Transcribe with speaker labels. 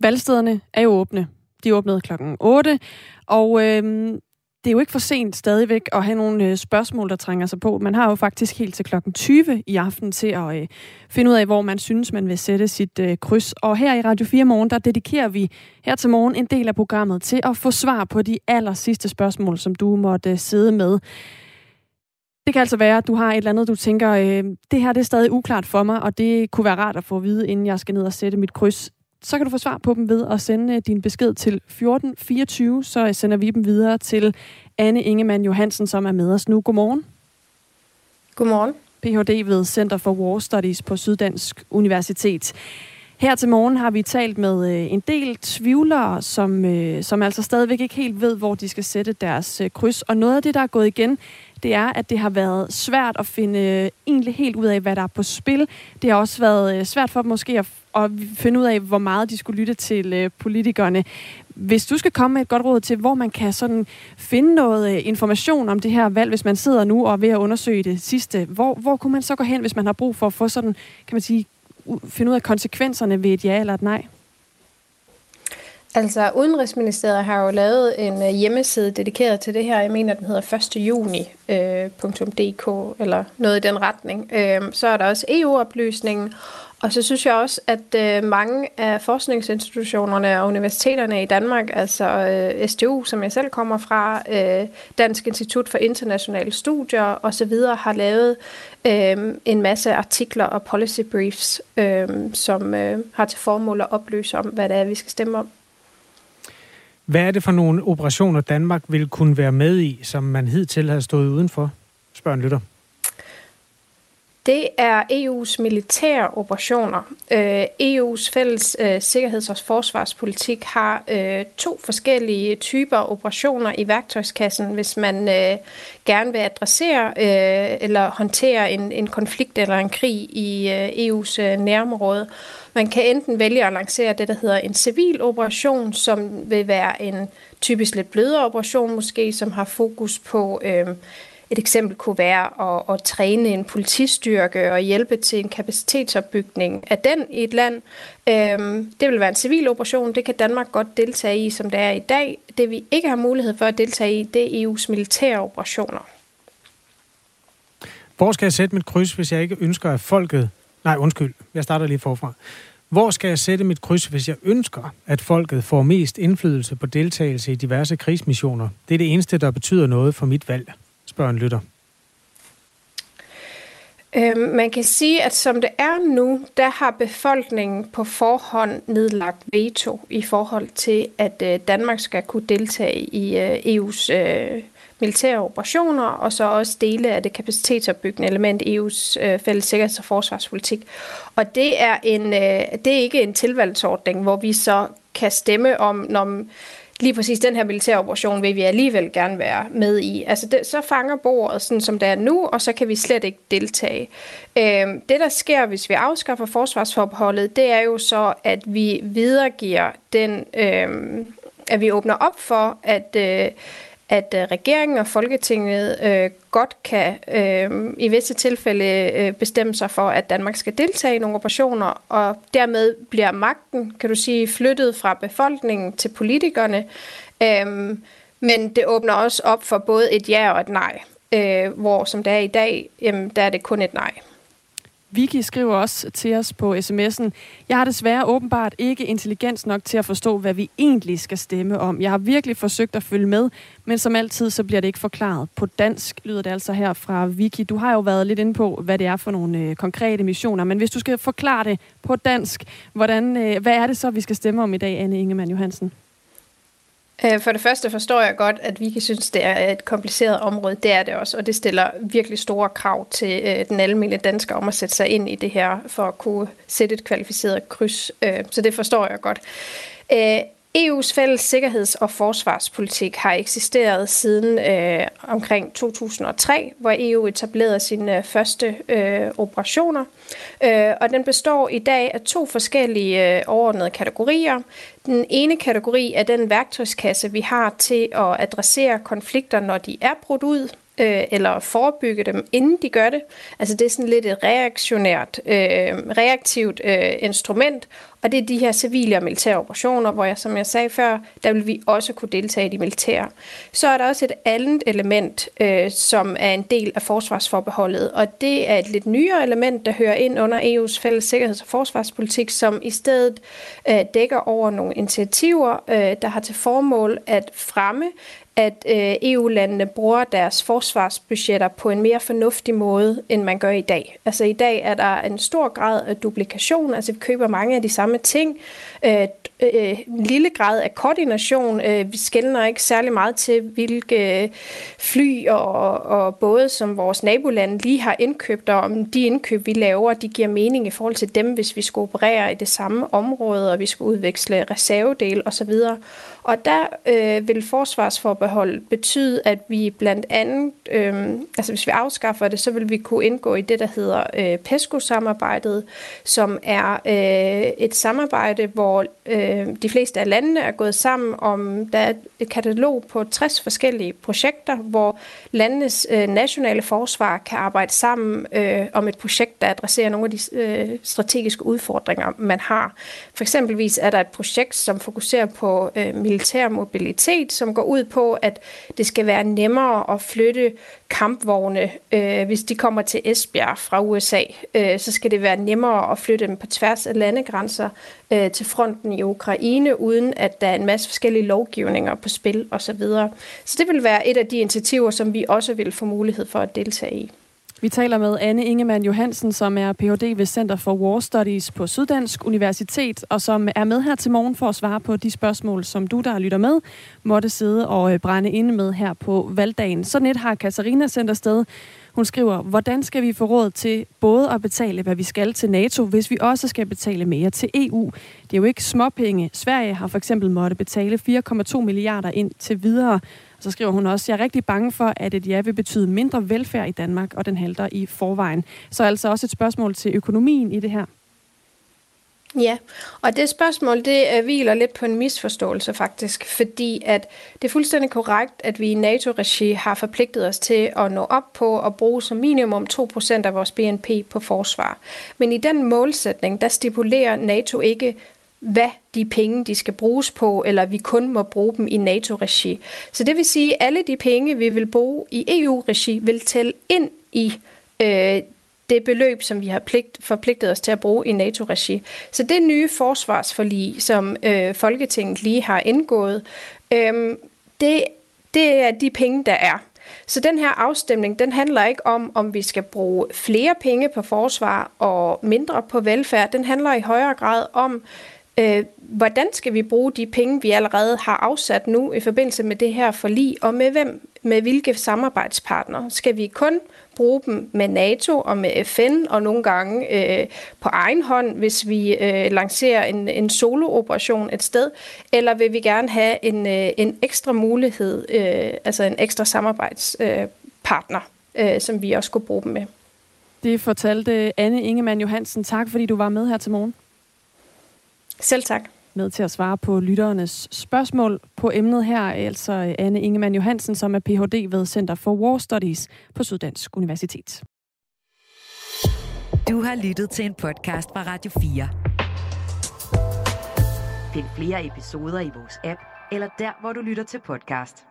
Speaker 1: Valgstederne er jo åbne. De åbnede klokken 8, og øh, det er jo ikke for sent stadigvæk at have nogle øh, spørgsmål, der trænger sig på. Man har jo faktisk helt til klokken 20 i aften til at øh, finde ud af, hvor man synes, man vil sætte sit øh, kryds. Og her i Radio 4 Morgen, der dedikerer vi her til morgen en del af programmet til at få svar på de aller sidste spørgsmål, som du måtte øh, sidde med. Det kan altså være, at du har et eller andet, du tænker, øh, det her det er stadig uklart for mig, og det kunne være rart at få at vide, inden jeg skal ned og sætte mit kryds så kan du få svar på dem ved at sende øh, din besked til 1424, så sender vi dem videre til Anne Ingemann Johansen, som er med os nu. Godmorgen.
Speaker 2: Godmorgen.
Speaker 1: Ph.D. ved Center for War Studies på Syddansk Universitet. Her til morgen har vi talt med øh, en del tvivlere, som, øh, som altså stadigvæk ikke helt ved, hvor de skal sætte deres kryds. Og noget af det, der er gået igen, det er, at det har været svært at finde egentlig helt ud af, hvad der er på spil. Det har også været svært for dem måske at og finde ud af, hvor meget de skulle lytte til øh, politikerne. Hvis du skal komme med et godt råd til, hvor man kan sådan finde noget øh, information om det her valg, hvis man sidder nu og er ved at undersøge det sidste, hvor, hvor kunne man så gå hen, hvis man har brug for at få sådan, kan man sige, finde ud af konsekvenserne ved et ja eller et nej?
Speaker 2: Altså, Udenrigsministeriet har jo lavet en øh, hjemmeside dedikeret til det her. Jeg mener, den hedder 1. juni.dk, øh, eller noget i den retning. Øh, så er der også EU-oplysningen, og så synes jeg også, at øh, mange af forskningsinstitutionerne og universiteterne i Danmark, altså øh, SDU, som jeg selv kommer fra, øh, Dansk Institut for Internationale Studier osv., har lavet øh, en masse artikler og policy briefs, øh, som øh, har til formål at oplyse om, hvad det er, vi skal stemme om.
Speaker 3: Hvad er det for nogle operationer, Danmark vil kunne være med i, som man hidtil har stået udenfor? Spørger en lytter.
Speaker 2: Det er EU's militære operationer. Øh, EU's fælles øh, sikkerheds- og forsvarspolitik har øh, to forskellige typer operationer i værktøjskassen, hvis man øh, gerne vil adressere øh, eller håndtere en, en konflikt eller en krig i øh, EU's nærområde. Man kan enten vælge at lancere det, der hedder en civil operation, som vil være en typisk lidt blødere operation måske, som har fokus på øh, et eksempel kunne være at, at træne en politistyrke og hjælpe til en kapacitetsopbygning af den i et land. Øhm, det vil være en civil operation. Det kan Danmark godt deltage i, som det er i dag. Det vi ikke har mulighed for at deltage i, det er EU's militære operationer.
Speaker 3: Hvor skal jeg sætte mit kryds, hvis jeg ikke ønsker, at folket... Nej, undskyld. Jeg starter lige forfra. Hvor skal jeg sætte mit kryds, hvis jeg ønsker, at folket får mest indflydelse på deltagelse i diverse krigsmissioner? Det er det eneste, der betyder noget for mit valg spørger en lytter?
Speaker 2: Øhm, man kan sige, at som det er nu, der har befolkningen på forhånd nedlagt veto i forhold til, at øh, Danmark skal kunne deltage i øh, EU's øh, militære operationer, og så også dele af det kapacitetsopbyggende element i EU's øh, fælles sikkerheds- og forsvarspolitik. Og det er, en, øh, det er ikke en tilvalgsordning, hvor vi så kan stemme om, når lige præcis den her militære operation vil vi alligevel gerne være med i. Altså det, så fanger bordet sådan som det er nu, og så kan vi slet ikke deltage. Øhm, det der sker, hvis vi afskaffer forsvarsforbeholdet, det er jo så, at vi videregiver den, øhm, at vi åbner op for, at øh, at øh, regeringen og Folketinget øh, godt kan øh, i visse tilfælde øh, bestemme sig for, at Danmark skal deltage i nogle operationer, og dermed bliver magten, kan du sige, flyttet fra befolkningen til politikerne. Øh, men det åbner også op for både et ja og et nej, øh, hvor som det er i dag, jamen, der er det kun et nej.
Speaker 1: Vicky skriver også til os på sms'en, jeg har desværre åbenbart ikke intelligens nok til at forstå, hvad vi egentlig skal stemme om. Jeg har virkelig forsøgt at følge med, men som altid, så bliver det ikke forklaret. På dansk lyder det altså her fra Vicky. Du har jo været lidt inde på, hvad det er for nogle øh, konkrete missioner, men hvis du skal forklare det på dansk, hvordan, øh, hvad er det så, vi skal stemme om i dag, Anne Ingemann Johansen?
Speaker 2: Øh, for det første forstår jeg godt, at vi kan synes, det er et kompliceret område. Det er det også, og det stiller virkelig store krav til øh, den almindelige dansker om at sætte sig ind i det her, for at kunne sætte et kvalificeret kryds. Øh, så det forstår jeg godt. Øh, EU's fælles sikkerheds- og forsvarspolitik har eksisteret siden øh, omkring 2003, hvor EU etablerede sine øh, første øh, operationer. Øh, og den består i dag af to forskellige øh, overordnede kategorier. Den ene kategori er den værktøjskasse, vi har til at adressere konflikter, når de er brudt ud øh, eller forebygge dem, inden de gør det. Altså det er sådan lidt et reaktionært, øh, reaktivt øh, instrument, og det er de her civile og militære operationer, hvor jeg, som jeg sagde før, der vil vi også kunne deltage i de militære. Så er der også et andet element, øh, som er en del af forsvarsforbeholdet, og det er et lidt nyere element, der hører ind under EU's fælles sikkerheds- og forsvarspolitik, som i stedet øh, dækker over nogle initiativer, øh, der har til formål at fremme at øh, EU-landene bruger deres forsvarsbudgetter på en mere fornuftig måde, end man gør i dag. Altså i dag er der en stor grad af duplikation, altså vi køber mange af de samme ting, øh, øh, en lille grad af koordination. Øh, vi skældner ikke særlig meget til, hvilke fly og, og både som vores nabolande lige har indkøbt, og om de indkøb, vi laver, de giver mening i forhold til dem, hvis vi skal operere i det samme område, og vi skal udveksle reservedel osv. Og der øh, vil forsvarsforbehold betyde, at vi blandt andet, øh, altså hvis vi afskaffer det, så vil vi kunne indgå i det, der hedder øh, PESCO-samarbejdet, som er øh, et samarbejde, hvor øh, de fleste af landene er gået sammen om, der er et katalog på 60 forskellige projekter, hvor landenes øh, nationale forsvar kan arbejde sammen øh, om et projekt, der adresserer nogle af de øh, strategiske udfordringer, man har. For eksempelvis er der et projekt, som fokuserer på øh, militær mobilitet, som går ud på, at det skal være nemmere at flytte kampvogne, øh, hvis de kommer til Esbjerg fra USA. Øh, så skal det være nemmere at flytte dem på tværs af landegrænser øh, til fronten i Ukraine, uden at der er en masse forskellige lovgivninger på spil osv. Så, så det vil være et af de initiativer, som vi også vil få mulighed for at deltage i.
Speaker 1: Vi taler med Anne Ingemann Johansen, som er Ph.D. ved Center for War Studies på Syddansk Universitet, og som er med her til morgen for at svare på de spørgsmål, som du, der lytter med, måtte sidde og øh, brænde inde med her på valgdagen. Sådan et har Katarina sendt afsted. Hun skriver, hvordan skal vi få råd til både at betale, hvad vi skal til NATO, hvis vi også skal betale mere til EU? Det er jo ikke småpenge. Sverige har for eksempel måtte betale 4,2 milliarder ind til videre så skriver hun også, jeg er rigtig bange for, at et ja vil betyde mindre velfærd i Danmark, og den halter i forvejen. Så altså også et spørgsmål til økonomien i det her.
Speaker 2: Ja, og det spørgsmål, det øh, hviler lidt på en misforståelse faktisk, fordi at det er fuldstændig korrekt, at vi i NATO-regi har forpligtet os til at nå op på at bruge som minimum 2% af vores BNP på forsvar. Men i den målsætning, der stipulerer NATO ikke, hvad de penge, de skal bruges på, eller vi kun må bruge dem i NATO-regi. Så det vil sige, at alle de penge, vi vil bruge i EU-regi, vil tælle ind i øh, det beløb, som vi har pligt, forpligtet os til at bruge i NATO-regi. Så det nye forsvarsforlig, som øh, Folketinget lige har indgået, øh, det, det er de penge, der er. Så den her afstemning, den handler ikke om, om vi skal bruge flere penge på forsvar og mindre på velfærd. Den handler i højere grad om, Øh, hvordan skal vi bruge de penge, vi allerede har afsat nu i forbindelse med det her forlig, og med hvem, med hvilke samarbejdspartnere? Skal vi kun bruge dem med NATO og med FN, og nogle gange øh, på egen hånd, hvis vi øh, lancerer en, en solooperation et sted, eller vil vi gerne have en, øh, en ekstra mulighed, øh, altså en ekstra samarbejdspartner, øh, øh, som vi også kunne bruge dem med?
Speaker 1: Det fortalte Anne Ingemann Johansen. Tak, fordi du var med her til morgen.
Speaker 2: Selv tak.
Speaker 1: Med til at svare på lytternes spørgsmål på emnet her, altså Anne Ingemann Johansen, som er Ph.D. ved Center for War Studies på Syddansk Universitet.
Speaker 4: Du har lyttet til en podcast fra Radio 4. Find flere episoder i vores app, eller der, hvor du lytter til podcast.